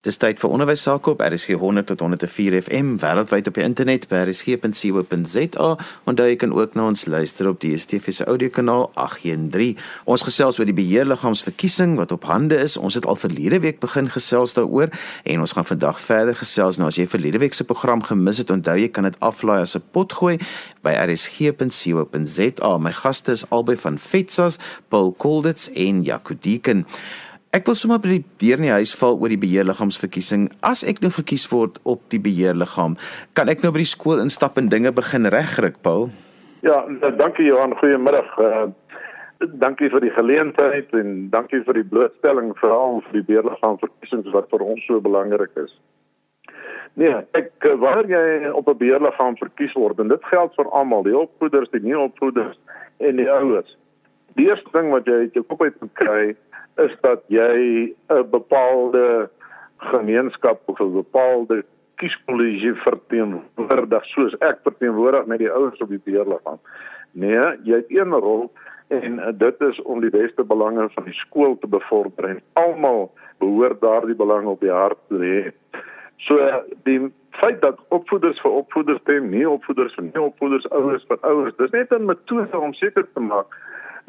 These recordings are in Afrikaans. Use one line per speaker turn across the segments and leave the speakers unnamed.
Dis tyd vir onderwys sake op RSG 100 tot 104 FM wêreldwyd op die internet by rsg.co.za en jy kan ook na ons luister op die DSTV se audiokanaal 813. Ons gesels oor die beheerliggaamsverkiesing wat op hande is. Ons het al verlede week begin gesels daaroor en ons gaan vandag verder gesels. Nou as jy verlede week se program gemis het, onthou jy kan dit aflaai as 'n pot gooi by rsg.co.za. My gaste is albei van FETSAS, Paul Kolditz en Jaco Deeken. Ek wil sommer by die deur in die huis val oor die beheerliggaamsverkiesing. As ek nou verkies word op die beheerliggaam, kan ek nou by die skool instap en dinge begin regryk, Paul?
Ja, dankie Johan, goeiemiddag. Uh, dankie vir die geleentheid en dankie vir die blootstelling veral vir die beheerliggaamsverkiesings wat vir ons so belangrik is. Nee, ek eh, wanneer jy op 'n beheerliggaam verkies word en dit geld vir almal, die opvoeders, die nie opvoeders en die ouers. Die eerste ding wat jy uit jou kop uit moet kry is dat jy 'n bepaalde gemeenskap of 'n bepaalde kieskollegie verteenwoordig soos ek verteenwoordig met die ouers op die beheerliggaam. Nee, jy het een rol en dit is om die beste belange van die skool te bevorder en almal behoort daardie belang op die hart te hê. So die feit dat opvoeders vir opvoeders stem, nie opvoeders vir nie opvoeders, ouers vir ouers, dis net 'n metode om seker te maak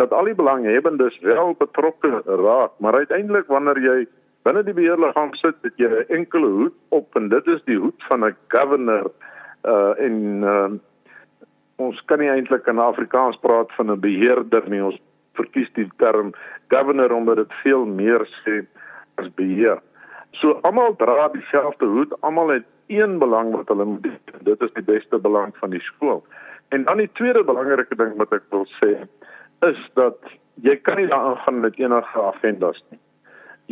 dat al die belanghebbendes wel betrokke raak, maar uiteindelik wanneer jy binne die beheerliggaam sit, het jy 'n enkele hoed op en dit is die hoed van 'n governor uh en uh, ons kan nie eintlik in Afrikaans praat van 'n beheerder nie. Ons verkies die term governor omdat dit veel meer sê as beheer. So almal dra dieselfde hoed, almal het een belang wat hulle moet dit is die beste belang van die skool. En dan die tweede belangrike ding wat ek wil sê, is dat jy kan nie daaraan gaan met enige agendas nie.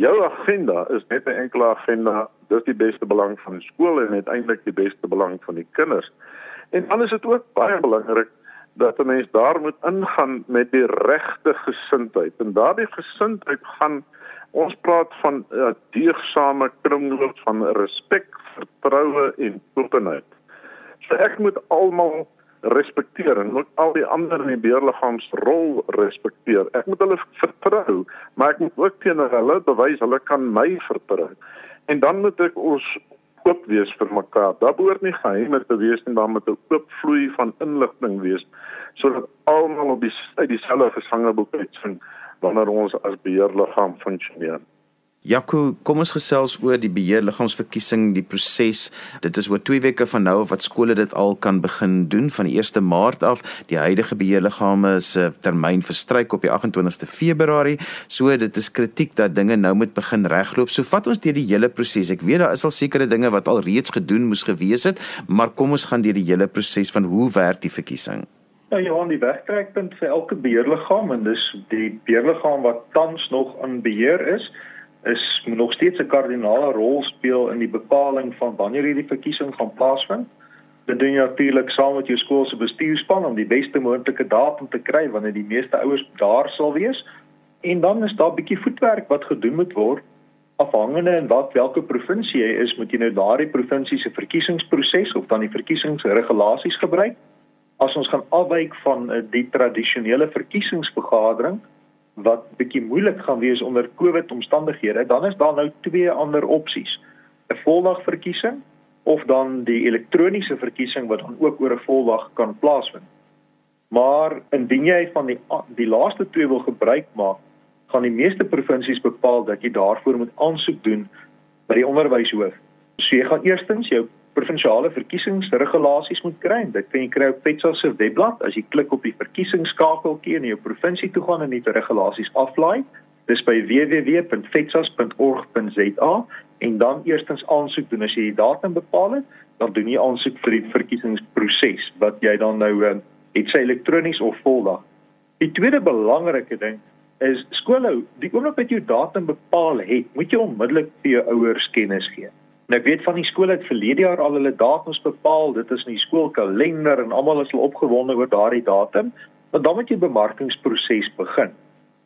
Jou agenda is net 'n enkele agenda, dis die beste belang van die skool en uiteindelik die beste belang van die kinders. En dan is dit ook baie belangrik dat 'n mens daar moet ingaan met die regte gesindheid. En daardie gesindheid gaan ons praat van 'n uh, deegsame kringloop van respek, vertroue en openheid. So ek moet almal respekteer en moet al die ander in die beheerliggaamsrol respekteer. Ek moet hulle vertrou, maar ek moet ook teenoor hulle bewys hulle kan my vertrou. En dan moet ek ons oop wees vir mekaar. Daar behoort nie geheime te wees nie, maar met 'n oop vloei van inligting wees sodat almal op die uit dieselfde gesangeboek uitvind wanneer ons as beheerliggaam funksioneer.
Jaco, kom ons gesels oor die beheerliggaamsverkiesing, die proses. Dit is oor 2 weke van nou af wat skole dit al kan begin doen van die 1ste Maart af. Die huidige beheerliggame se termyn verstryk op die 28ste Februarie. So dit is kritiek dat dinge nou moet begin regloop. So vat ons deur die hele proses. Ek weet daar is al sekere dinge wat al reeds gedoen moes gewees het, maar kom ons gaan deur die hele proses van hoe werk die verkiesing.
Ja, Johan, die wegtrekpunt vir elke beheerliggaam en dis die beheerliggaam wat tans nog in beheer is is nog steeds 'n kardinale rol speel in die bepaling van wanneer hierdie verkiesing gaan plaasvind. Dit doen jy natuurlik saam met jou skool se bestuurspan om die beste moontlike datum te kry wanneer die meeste ouers daar sal wees. En dan is daar 'n bietjie voetwerk wat gedoen moet word afhangende in wat watter provinsie jy is, moet jy nou daardie provinsie se verkiesingsproses of dan die verkiesingsregulasies gebruik. As ons gaan afwyk van uh, die tradisionele verkiesingsvergadering, wat bietjie moeilik gaan wees onder COVID omstandighede, dan is daar nou twee ander opsies. 'n Voldagverkiesing of dan die elektroniese verkiesing wat dan ook oor 'n voldag kan plaasvind. Maar indien jy van die die laaste twee wil gebruik maak, gaan die meeste provinsies bepaal dat jy daarvoor moet aansoek doen by die onderwyshoof. So jy gaan eerstens jou provinsiale verkiesingsregulasies moet kry. Dit kan jy kry op Petsa se webblad as jy klik op die verkiesingsskakeltjie in jou provinsie toe gaan en die regulasies aflaai. Dis by www.fetsas.org.za en dan eerstens aansoek doen as jy die datum bepaal het, dan doen jy aansoek vir die verkiesingsproses wat jy dan nou uh, het sy elektronies of voldag. Die tweede belangrike ding is skole, die oomblik wat jy datum bepaal het, moet jy onmiddellik vir jou ouers kennis gee. En ek weet van die skole het verlede jaar al hulle datums bepaal. Dit is in die skoolkalender en almal is al opgewonde oor daardie datum. Maar dan moet jy bemarkingsproses begin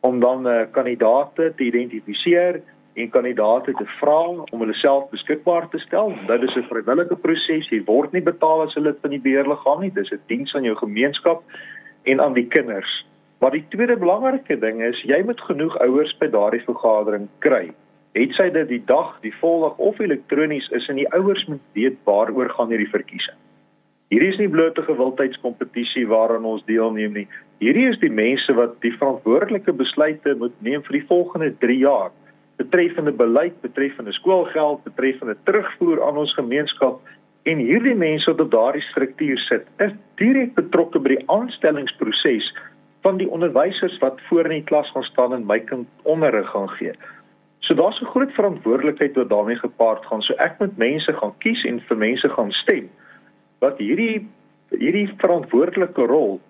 om dan uh, kandidate te identifiseer en kandidate te vra om hulle self beskikbaar te stel. Dit is 'n vrywillige proses. Jy word nie betaal as hulle van die beheerliggaam nie. Dis 'n diens aan jou gemeenskap en aan die kinders. Maar die tweede belangrike ding is jy moet genoeg ouers by daardie vergadering kry het sy dit die dag, die voldag of elektronies is en die ouers moet weet waaroor gaan hierdie verkiesing. Hierdie is nie bloot 'n gewildheidskompetisie waaraan ons deelneem nie. Hierdie is die mense wat die verantwoordelike besluite moet neem vir die volgende 3 jaar betreffende beleid, betreffende skoolgeld, betreffende terugvoer aan ons gemeenskap en hierdie mense wat op daardie struktuur sit, is direk betrokke by die aanstellingsproses van die onderwysers wat voor in die klas gaan staan en my kind onderrig gaan gee. So daar's 'n groot verantwoordelikheid wat daarmee gepaard gaan. So ek moet mense gaan kies en vir mense gaan stem wat hierdie hierdie verantwoordelike rol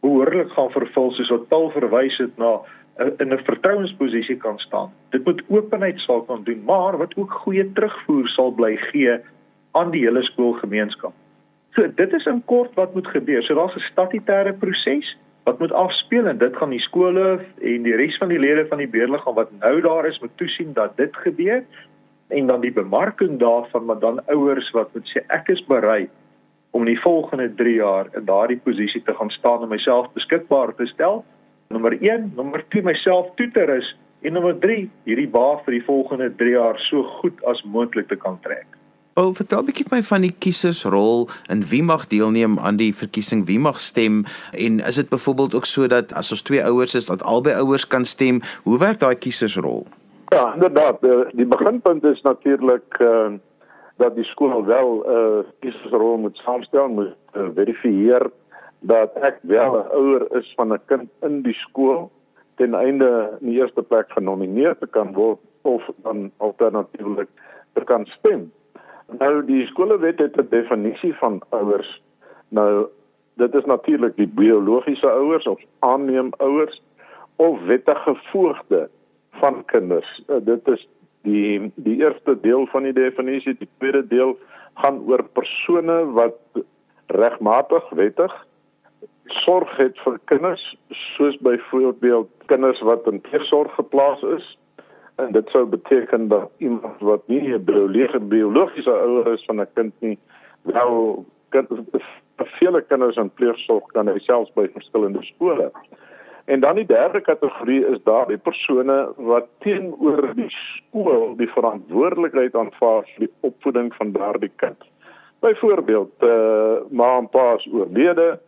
behoorlik gaan vervul soos wat Paul verwys het na in 'n vertrouensposisie kan staan. Dit moet openheid sal kan doen, maar wat ook goeie terugvoer sal bly gee aan die hele skoolgemeenskap. So dit is in kort wat moet gebeur. So daar's 'n statutêre proses wat moet afspeel en dit gaan die skole en die res van die lede van die beheerliggaam wat nou daar is moet toesien dat dit gebeur en dan die bemarking daarvan maar dan ouers wat moet sê ek is bereid om in die volgende 3 jaar in daardie posisie te gaan staan en myself beskikbaar te stel. Nommer 1, nommer 2 myself toe te rus en nommer 3 hierdie baa vir die volgende 3 jaar so goed as moontlik te kan trek.
Wil vertel 'n bietjie vir my van die kiesersrol en wie mag deelneem aan die verkiesing, wie mag stem en is dit byvoorbeeld ook so dat as ons twee ouers is dat albei ouers kan stem? Hoe werk daai kiesersrol?
Ja, inderdaad, eh, die beginpunt is natuurlik uh dat die skool wel 'n uh, kiesersrol moet saamstel, moet uh, verifieer dat ek wel 'n ouer is van 'n kind in die skool ten einde in die eerste plek genomineer te kan word of dan alternatiefelik te kan stem. Nou die skolewet het 'n definisie van ouers. Nou dit is natuurlik die biologiese ouers of aanneem ouers of wettige voogde van kinders. Uh, dit is die die eerste deel van die definisie. Die tweede deel gaan oor persone wat regmatig wettig sorg het vir kinders soos byvoorbeeld kinders wat in pleegsorg geplaas is en dit sou beteken dat iemand wat nie 'n biologiese biologiese ouer is van 'n kind nie wel vele kinders in pleegsorg kan hy selfs by verskillende skole. En dan die derde kategorie is daar die persone wat teenoor die skool die verantwoordelikheid aanvaar vir die opvoeding van daardie kind. Byvoorbeeld, eh uh, ma en pa is oorlede,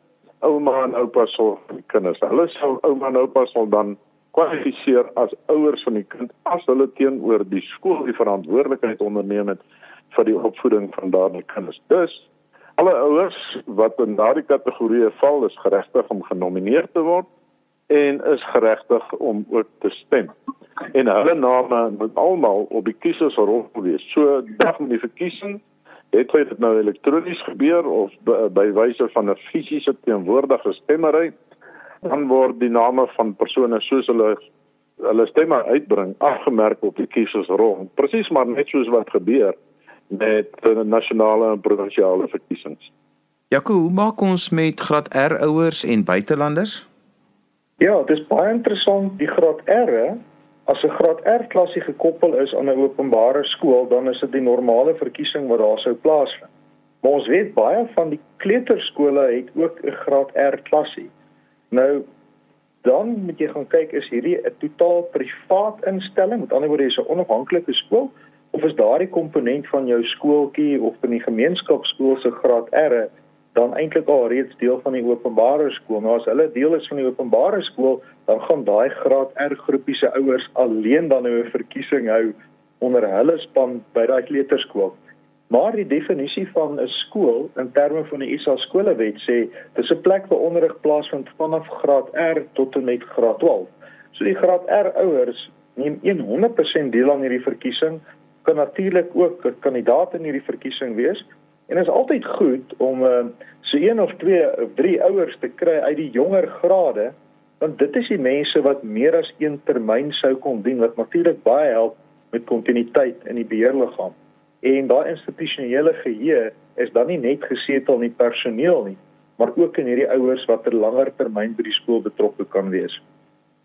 ouma en oupa sorg vir die kinders. Hulle sal ouma en oupa sal dan kwalifiseer as ouers van die kind as hulle teenoor die skool die verantwoordelikheid onderneem het vir die opvoeding van daardie kinders. Dus alle ouers wat in daardie kategorie val is geregtig om genomineer te word en is geregtig om ook te stem. En hulle name moet almal op die kiesersrol wees. So dag met die verkiesing het dit nou elektronies gebeur of by, by wyse van 'n fisiese teenwoordige stemmery dan word die name van persone soos hulle hulle stemme uitbring afgemerk op die kiesersrol. Presies maar net soos wat gebeur met die nasionale en provinsiale verkiesings.
Jaco, hoe maak ons met graad R ouers en buitelanders?
Ja, dit is baie interessant die graad R. As 'n graad R klasie gekoppel is aan 'n openbare skool, dan is dit die normale verkiesing wat daar sou plaasvind. Maar ons weet baie van die kleuterskole het ook 'n graad R klasie. Nou dan moet jy gaan kyk is hierdie 'n totaal privaat instelling, met ander woorde is 'n onafhanklike skool of is daardie komponent van jou skooltjie of van die gemeenskapskool se graad R dan eintlik al reeds deel van die openbare skool. Nou as hulle deel is van die openbare skool, dan gaan daai graad R groepie se ouers alleen dan nou 'n verkiesing hou onder hulle span by daai kleuterskool. Maar die definisie van 'n skool in terme van die ISA skolewet sê dis 'n plek waar onderrig plaasvind vanaf graad R tot en met graad 12. So die graad R ouers neem 100% deel aan hierdie verkiesing, kan natuurlik ook 'n kandidaat in hierdie verkiesing wees. En dit is altyd goed om uh, so een of twee of drie ouers te kry uit die jonger grade, want dit is die mense wat meer as een termyn sou kon dien wat natuurlik baie help met kontinuïteit in die beheerliggaam. En daai institusionele geheue is dan nie net gesetel in die personeel nie, maar ook in hierdie ouers wat ter langer termyn by die skool betrokke kan wees.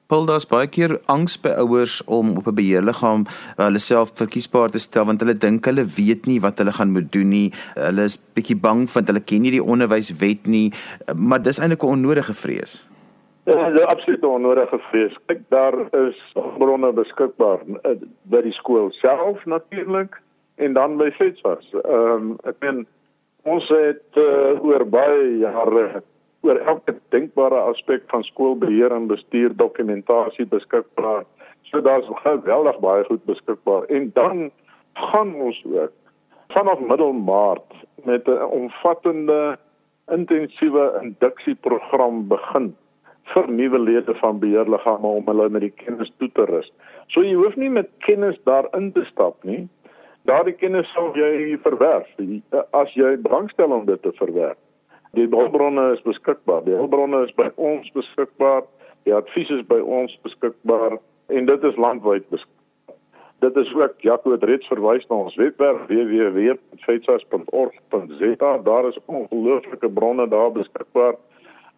Paul, daar's baie keer angs by ouers om op 'n beheerliggaam uh, hulle self verkiesbaar te stel want hulle dink hulle weet nie wat hulle gaan moet doen nie. Hulle is bietjie bang want hulle ken nie die onderwyswet nie, maar dis eintlik 'n onnodige vrees.
Ja, dit is absoluut onnodige vrees. Kyk, daar is bronne beskikbaar eh, by die skool self natuurlik en dan by FETSAS. Ehm um, ek meen ons het uh, oor baie jare oor elke denkbare aspek van skoolbeheer en bestuur dokumentasie beskikbaar. So daar's geweldig baie goed beskikbaar en dan gaan ons ook vanaf middel Maart met 'n omvattende intensiewe induksieprogram begin vir nuwe lede van beheerliggame om hulle met die kennis toe te rus. So jy hoef nie met kennis daarin te stap nie. Daardie kennis sal jy verwerf as jy belangstel om dit te verwerf. Die hulpbronne is beskikbaar. Die hulpbronne is by ons beskikbaar. Die advies is by ons beskikbaar en dit is landwyd beskikbaar. Dit is ook Jaco het reeds verwys na ons webwerf www.feitsas.org.za. Daar is ongelooflike bronne daar beskikbaar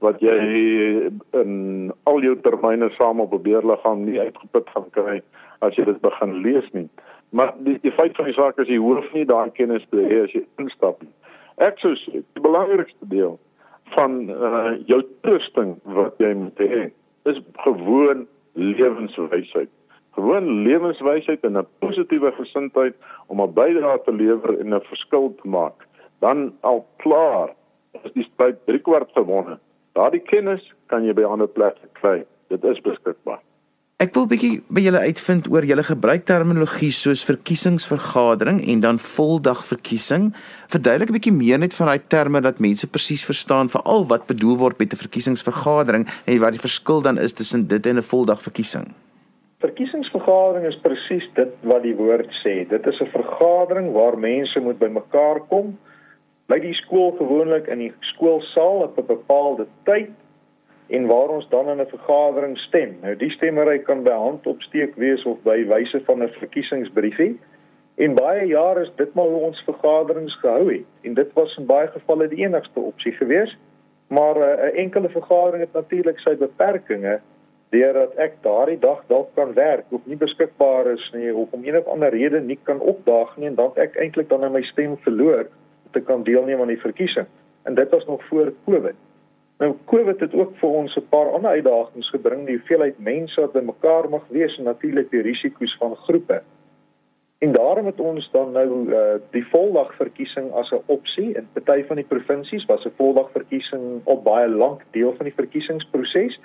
wat jy in al jou termyne saam op 'n beheerliggaam nie uitgeput gaan kry as jy dit begin lees nie. Maar die, die feit van die saak is jy hoef nie daai kennis te hê as jy instap nie. Ek sou sê die belangrikste deel van uh, jou toesting wat jy moet hê is gewoon lewenswysheid. Gewoon lewenswysheid en 'n positiewe gesindheid om 'n bydrae te lewer en 'n verskil te maak. Dan al klaar is die stryd 3 kwart gewonne. Daardie kennis kan jy by ander plekke kry. Dit is beskikbaar.
Ek wil bietjie by julle uitvind oor julle gebruik terminologie soos verkiesingsvergadering en dan voldag verkiesing. Verduidelik 'n bietjie meer net van daai terme dat mense presies verstaan veral wat bedoel word met 'n verkiesingsvergadering en wat die verskil dan is tussen dit en 'n voldag verkiesing.
Verkiesingsvergadering is presies dit wat die woord sê. Dit is 'n vergadering waar mense moet bymekaar kom by die skool gewoonlik in die skoolsaal op 'n bepaalde tyd en waar ons dan in 'n vergadering stem. Nou die stemmery kan by hand opsteek wees of by wyse van 'n verkiesingsbriefie. En baie jare is dit maar hoe ons vergaderings gehou het en dit was in baie gevalle die enigste opsie geweest. Maar eh, 'n uh, enkele vergadering het natuurlik sy beperkings deurdat ek daardie dag dalk kan werk of nie beskikbaar is nie of om een of ander rede nie kan opdaag nie en dan ek eintlik dan my stem verloor te kan deelneem aan die verkiesing. En dit was nog voor Covid. Nou Covid het ook vir ons 'n paar ander uitdagings gebring, die hoeveelheid mense wat bymekaar mag wees en natuurlik die risiko's van groepe. En daarom het ons dan nou uh, die voldag verkiesing as 'n opsie in party van die provinsies was 'n voldag verkiesing op baie lank deel van die verkiesingsproses.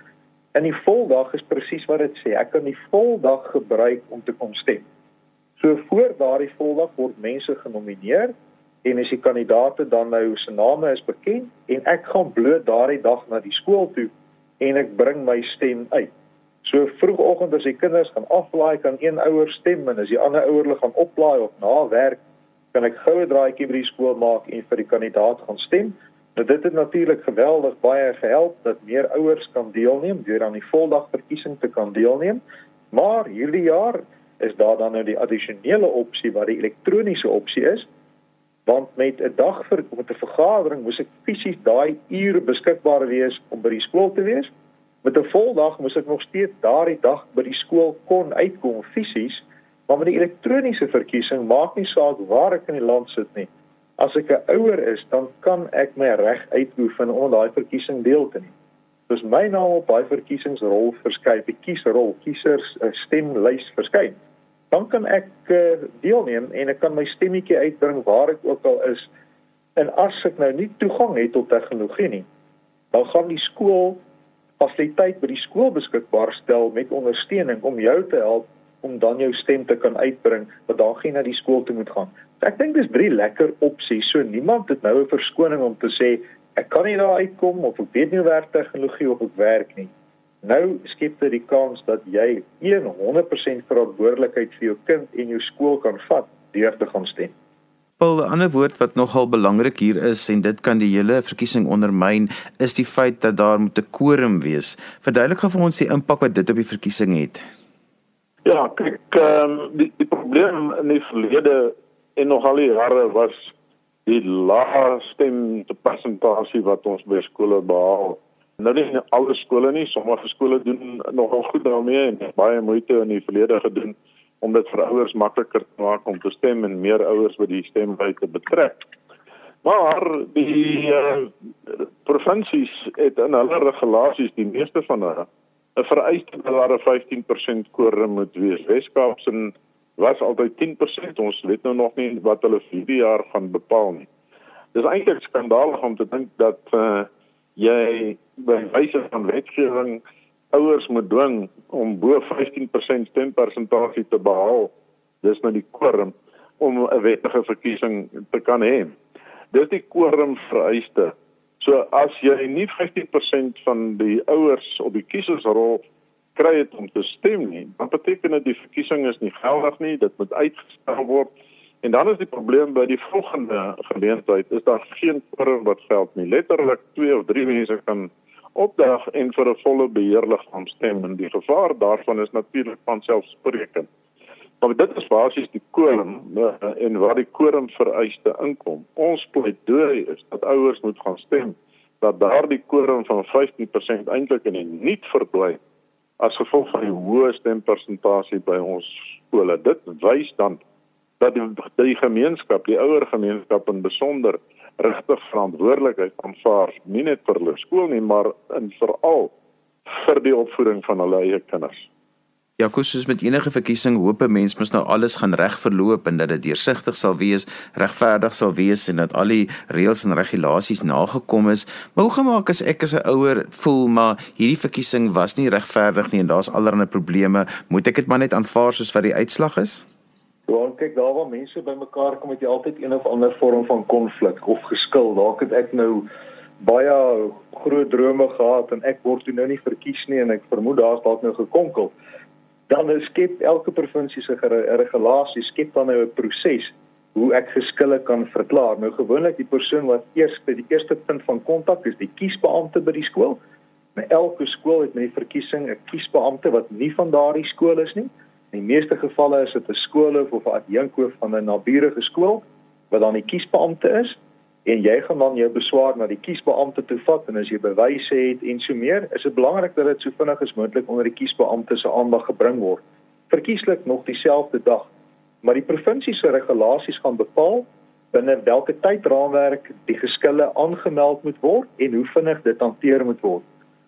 En die voldag is presies wat dit sê. Ek kan die voldag gebruik om te kom stem. So voor daardie voldag word mense genomineer en as die kandidaate dan nou se name is bekend en ek gaan bloot daardie dag na die skool toe en ek bring my stem uit. So vroegoggend as die kinders gaan aflaai kan een ouer stem en as die ander ouer hulle gaan oplaai of na werk kan ek goue draaitjie by die skool maak en vir die kandidaat gaan stem. Nou dit het natuurlik geweldig baie gehelp dat meer ouers kan deelneem deur aan die voldag verkiesing te kan deelneem. Maar hierdie jaar is daar dan nou die addisionele opsie wat die elektroniese opsie is want met 'n dag vir met 'n vergadering moes ek fisies daai ure beskikbaar wees om by die skool te wees. Met 'n voldag moes ek nog steeds daardie dag by die skool kon uitkom fisies, maar met die elektroniese verkiesing maak nie saak waar ek in die land sit nie. As ek 'n ouer is, dan kan ek my reg uitoefen om daai verkiesing deel te neem. Dus my naam op daai verkiesingsrol verskyn, die kiesrol, kiesers eh, stemlys verskyn dan kan ek uh, deelneem en ek kan my stemmetjie uitbring waar ek ook al is. En as ek nou nie toegang het tot tegnologie nie, dan gaan die skool fasiliteit by die skool beskikbaar stel met ondersteuning om jou te help om dan jou stem te kan uitbring wat dan geen na die skool toe moet gaan. So ek dink dis drie lekker opsies. So niemand het nou 'n verskoning om te sê ek kan nie daar uitkom of ek weet nie hoe werk tegnologie of ek werk nie. Nou skep dit die kans dat jy 100% verantwoordelikheid vir jou kind en jou skool kan vat deur te gaan stem.
'n Ander woord wat nogal belangrik hier is en dit kan die hele verkiesing ondermyn, is die feit dat daar moet 'n quorum wees. Verduidelik gou vir ons die impak wat dit op die verkiesing het.
Ja, kyk, ehm um, die, die probleem in die verlede en nog al die jare was die lae stem te persentasie wat ons by skole behaal Nou nie alle skole nie, sommige skole doen nogal goed daarmee en baie moeite in die verlede gedoen om dit vir ouers makliker te maak om te stem en meer ouers by die stembuis te betrek. Maar die uh, provinsies het in hulle regulasies die meeste van hulle 'n vereiste dat 'n 15% quorum moet wees. Weskaap se was altyd 10%. Ons weet nou nog nie wat hulle vir die jaar gaan bepaal nie. Dis eintlik skandalig om te dink dat uh, jy by wyse van wetgewing ouers moet dwing om bo 15% stempersentasie te behaal. Dis nou die quorum om 'n wettige verkiesing te kan hê. Dis die quorum vereiste. So as jy nie 15% van die ouers op die kiesersrol kry het om te stem nie, dan beteken dit die verkiesing is nie geldig nie, dit moet uitgestel word. En dan is die probleem by die volgende geleentheid is daar geen quorum wat geld nie. Letterlik 2 of 3 mense kan opdag en vir 'n volle beheerliggaam stem en die gevaar daarvan is natuurlik van selfsprekend. Maar dit is basies die quorum uh, en waar die quorum vereiste inkom. Ons pleidooi is dat ouers moet gaan stem dat daardie quorum van 15% eintlik in die niet verdwyn as gevolg van die hoë stempersentasie by ons skole. Dit wys dan dat die, die gemeenskap, die ouer gemeenskap in besonder regtig verantwoordelikheid aanvaar, nie net vir hulle skool nie, maar in veral vir die opvoeding van hulle eie kinders.
Ja, kussus met enige verkiesing hoop 'n mens mos nou alles gaan reg verloop en dat dit deursigtig sal wees, regverdig sal wees en dat al die reëls en regulasies nagekom is. Maar hoe gemaak as ek as 'n ouer voel maar hierdie verkiesing was nie regverdig nie en daar's allerlei probleme, moet ek dit maar net aanvaar soos wat die uitslag is?
Want kyk daar waar mense bymekaar kom, het jy altyd een of ander vorm van konflik of geskil. Dalk het ek nou baie groot drome gehad en ek word toe nou nie verkies nie en ek vermoed daar's dalk nou gekonkel. Dan skep elke provinsie se regulasie skep dan nou 'n proses hoe ek geskille kan verklaar. Nou gewoonlik die persoon wat eers by die eerste punt van kontak is, die kiesbeampte by die skool. By elke skool het met die verkiesing 'n kiesbeampte wat nie van daardie skool is nie. In die meeste gevalle is dit 'n skoolhoof of 'n adjunkhoof van 'n naburige skool wat dan die kiesbeampte is en jy gaan dan jou beswaar na die kiesbeampte toe vat en as jy bewyse het en so meer, is dit belangrik dat dit so vinnig as moontlik onder die kiesbeampte se aandag gebring word. Verkieslik nog dieselfde dag, maar die provinsie se regulasies gaan bepaal binne watter tydraamwerk die geskille aangemeld moet word en hoe vinnig dit hanteer moet word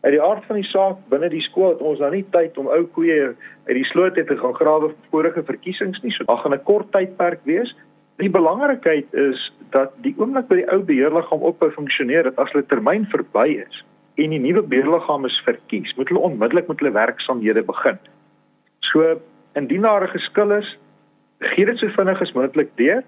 uit die aard van die saak binne die skool het ons nou nie tyd om ou koeie uit die sloot te gaan grawe vir vorige verkiesings nie. So daar gaan 'n kort tydperk wees. Die belangrikheid is dat die oomblik by die ou beheerliggaam ophou funksioneer, dit as hulle termyn verby is en die nuwe beheerliggaam is verkies, moet hulle onmiddellik met hulle werksamehede begin. So indien daar 'n geskil is, gee dit so vinnig as moontlik deur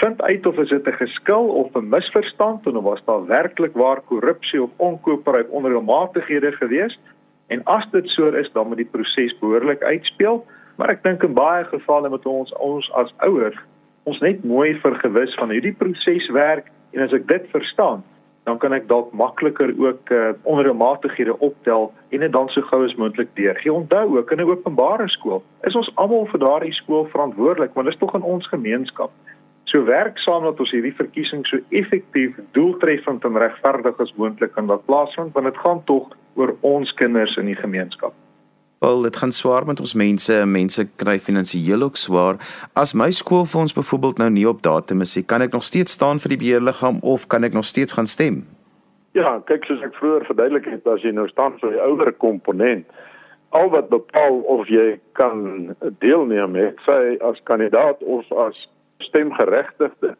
vind uit of is dit 'n geskil of 'n misverstand en of was daar werklik waar korrupsie of onkoopbaarheid onreëlmatighede gewees en as dit so is dan moet die proses behoorlik uitspeel maar ek dink in baie gevalle moet ons ons as ouers ons net mooi vergewis van hierdie proses werk en as ek dit verstaan dan kan ek dalk makliker ook uh, onreëlmatighede optel en dit dan so gou as moontlik deurgee. Onthou ook in 'n openbare skool is ons almal vir daardie skool verantwoordelik, want dit is tog in ons gemeenskap. So werk saam dat ons hierdie verkiesing so effektief, doeltreffend en regverdig as moontlik kan laat plaasvind, want dit gaan tog oor ons kinders in die gemeenskap.
Wel, dit gaan swaar met ons mense, mense kry finansiëel ook swaar. As my skoolfonds byvoorbeeld nou nie op datum is nie, kan ek nog steeds staan vir die beheerliggaam of kan ek nog steeds gaan stem?
Ja, kyk soos ek vroeër verduidelik het, as jy nou staan vir die ouer komponent, al wat bepaal of jy kan deelneem, sê as kandidaat of as stemgeregtigde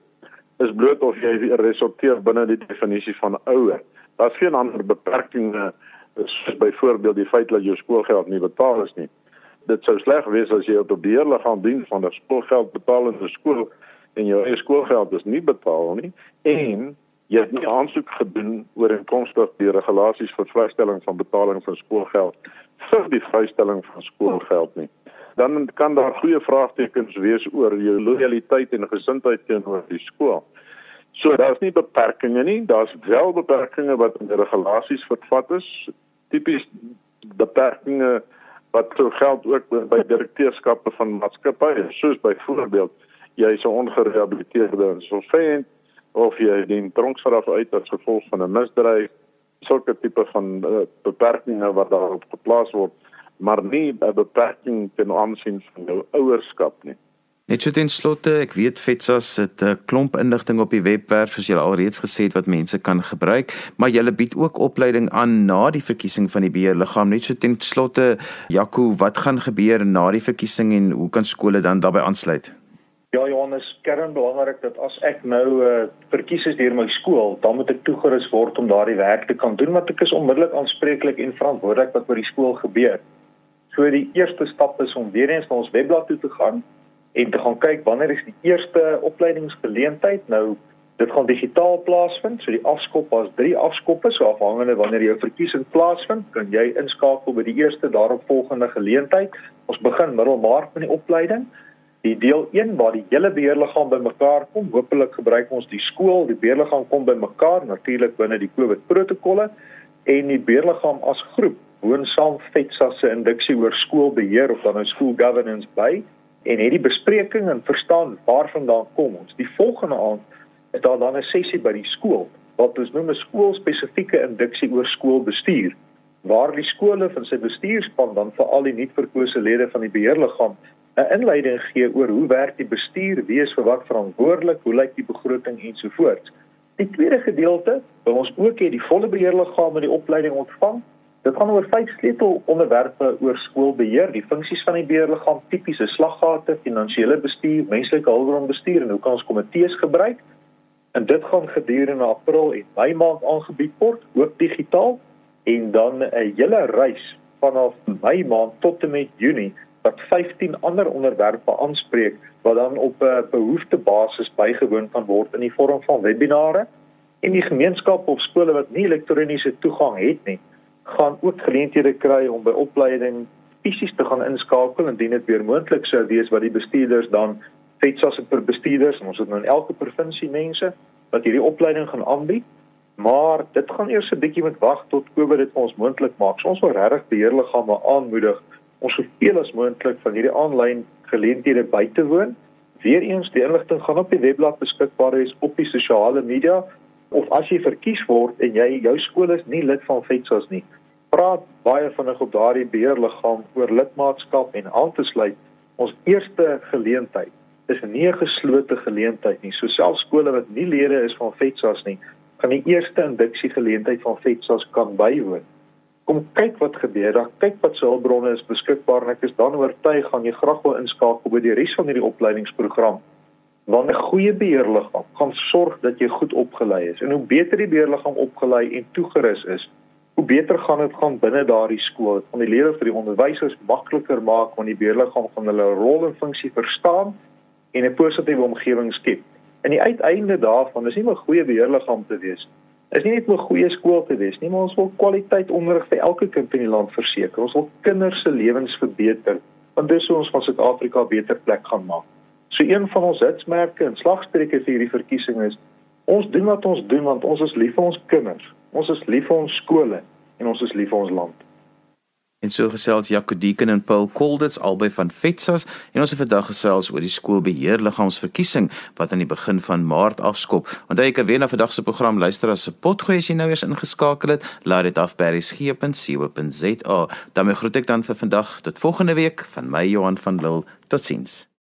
is bloot of jy resorteer binne die definisie van ouer. Daar's geen ander beperkings soos byvoorbeeld die feit dat jou skoolgeld nie betaal is nie. Dit sou sleg wees as jy op 'n beheerliggaam dien van 'n skoolgeld betaal in 'n skool en jou eie skoolgeld is nie betaal nie en jy het nie aansoek gedoen oor inkomste die regulasies vir vrystelling van betaling van skoolgeld vir die vrystelling van skoolgeld nie dan kan daar goeie vraagtekens wees oor jou lojaliteit en gesindheid teenoor die skool. So daar's nie beperkings nie, daar's wel beperkings wat in die regulasies vervat is. Tipies beperkings wat so geld ook by direkteurskappe van maatskappye, soos byvoorbeeld jy is 'n ongerehabiliteerde insolvent of jy dien tronksstraf uit as gevolg van 'n misdryf, sulke tipe van uh, beperkings wat daarop geplaas word maar nie 'n beperking ten aansien van jou ouerskap nie.
Net so ten slotte, ek weet FETSAS het 'n klomp inligting op die webwerf soos julle alreeds gesê het wat mense kan gebruik, maar julle bied ook opleiding aan na die verkiesing van die beheerliggaam. Net so ten slotte, Jaco, wat gaan gebeur na die verkiesing en hoe kan skole dan daarbey aansluit?
Ja, Johannes, kern belangrik dat as ek nou uh, verkies is deur my skool, dan moet ek toegerus word om daardie werk te kan doen want ek is onmiddellik aanspreeklik en verantwoordelik wat by die skool gebeur. So die eerste stap is om weer eens na ons webblad toe te gaan en te gaan kyk wanneer is die eerste opleidingsgeleentheid. Nou dit gaan digitaal plaasvind so die afskop was 3 afskoppe so afhangende wanneer jou verkiesing plaasvind kan jy inskakel by die eerste daaropvolgende geleentheid. Ons begin middel maart met die opleiding. Die deel 1 waar die hele beheerliggaam bymekaar kom hopelik gebruik ons die skool. Die beheerliggaam kom bymekaar natuurlik binne die COVID protokolle en die beheerliggaam as groep woon saam FETSA se induksie oor skoolbeheer of dan nou school governance by en het die bespreking en verstaan waarvandaan kom ons. Die volgende aand is daar dan 'n sessie by die skool wat ons noem 'n skoolspesifieke induksie oor skoolbestuur waar die skole van sy bestuurspan dan vir al die nuutverkose lede van die beheerliggaam 'n inleiding gee oor hoe werk die bestuur, wie is vir wat verantwoordelik, hoe lyk die begroting ensovoorts. Die tweede gedeelte, waar ons ook het die volle beheerliggaam met die opleiding ontvang, Dit gaan oor vyf sleutelonderwerpe oor skoolbeheer, die funksies van die beheerliggaam, tipiese slaggate, finansiële bestuur, menslike hulpbronbestuur en hoe kan ons komitees gebruik? En dit gaan gedurende April en Mei maand aangebied word, ook digitaal en dan 'n hele reis vanaf Mei maand tot en met Junie wat 15 ander onderwerpe aanspreek wat dan op 'n behoeftebasis bygewoon kan word in die vorm van webinare en die gemeenskap of skole wat nie elektroniese toegang het nie gaan ook geleenthede kry om by opleiding fisies te gaan inskakel indien dit weer moontlik sou wees wat die bestuurders dan FETSAS het vir bestuurders en ons het nou in elke provinsie mense wat hierdie opleiding gaan aanbied maar dit gaan eers 'n bietjie moet wag tot Covid dit vir ons moontlik maak. So ons wil regtig beheerliggame aanmoedig om soveel as moontlik van hierdie aanlyn geleenthede by te woon. Weereens die inligting gaan op die webblad beskikbaar wees op die sosiale media of as jy verkies word en jy jou skool is nie lid van FETSAS nie, praat baie vinnig op daardie beheerliggaam oor lidmaatskap en aan te sluit. Ons eerste geleentheid is nie 'n geslote geleentheid nie. So selfs skole wat nie lede is van FETSAS nie, kan die eerste induksie geleentheid van FETSAS kan bywoon. Kom kyk wat gebeur daar. Kyk wat se hulpbronne is beskikbaar en ek is dan oortuig gaan jy graag wil inskakel by die res van hierdie opleidingsprogram want 'n goeie beheerliggaam gaan sorg dat jy goed opgelei is. En hoe beter die beheerliggaam opgelei en toegerus is, hoe beter gaan dit gaan binne daardie skool. Dit gaan die lewe vir die onderwysers makliker maak want die beheerliggaam gaan hulle rol en funksie verstaan en 'n positiewe omgewing skep. En die uiteinde daarvan is nie 'n goeie beheerliggaam te wees. Is nie net 'n goeie skool te wees nie, maar ons wil kwaliteit onderrig vir elke kind in die land verseker. Ons wil kinders se lewens verbeter want dis hoe ons van Suid-Afrika 'n beter plek gaan maak. So een van ons hitsmerke en slagstreke vir hierdie verkiesing is ons doen wat ons doen want ons is lief vir ons kinders. Ons is lief vir ons skole en ons is lief vir ons land.
En so gesels Jaco Deeken en Paul Kolditz albei van FETSAS en ons het vandag gesels oor die skoolbeheerliggaamsverkiesing wat aan die begin van Maart afskop. Onthou jy kan weer na vandag se program luister as se potgoed as jy nou eers ingeskakel het. Laat dit af by resgep.co.za. daarmee groet ek dan vir vandag tot volgende week van my Johan van Lille. Totsiens.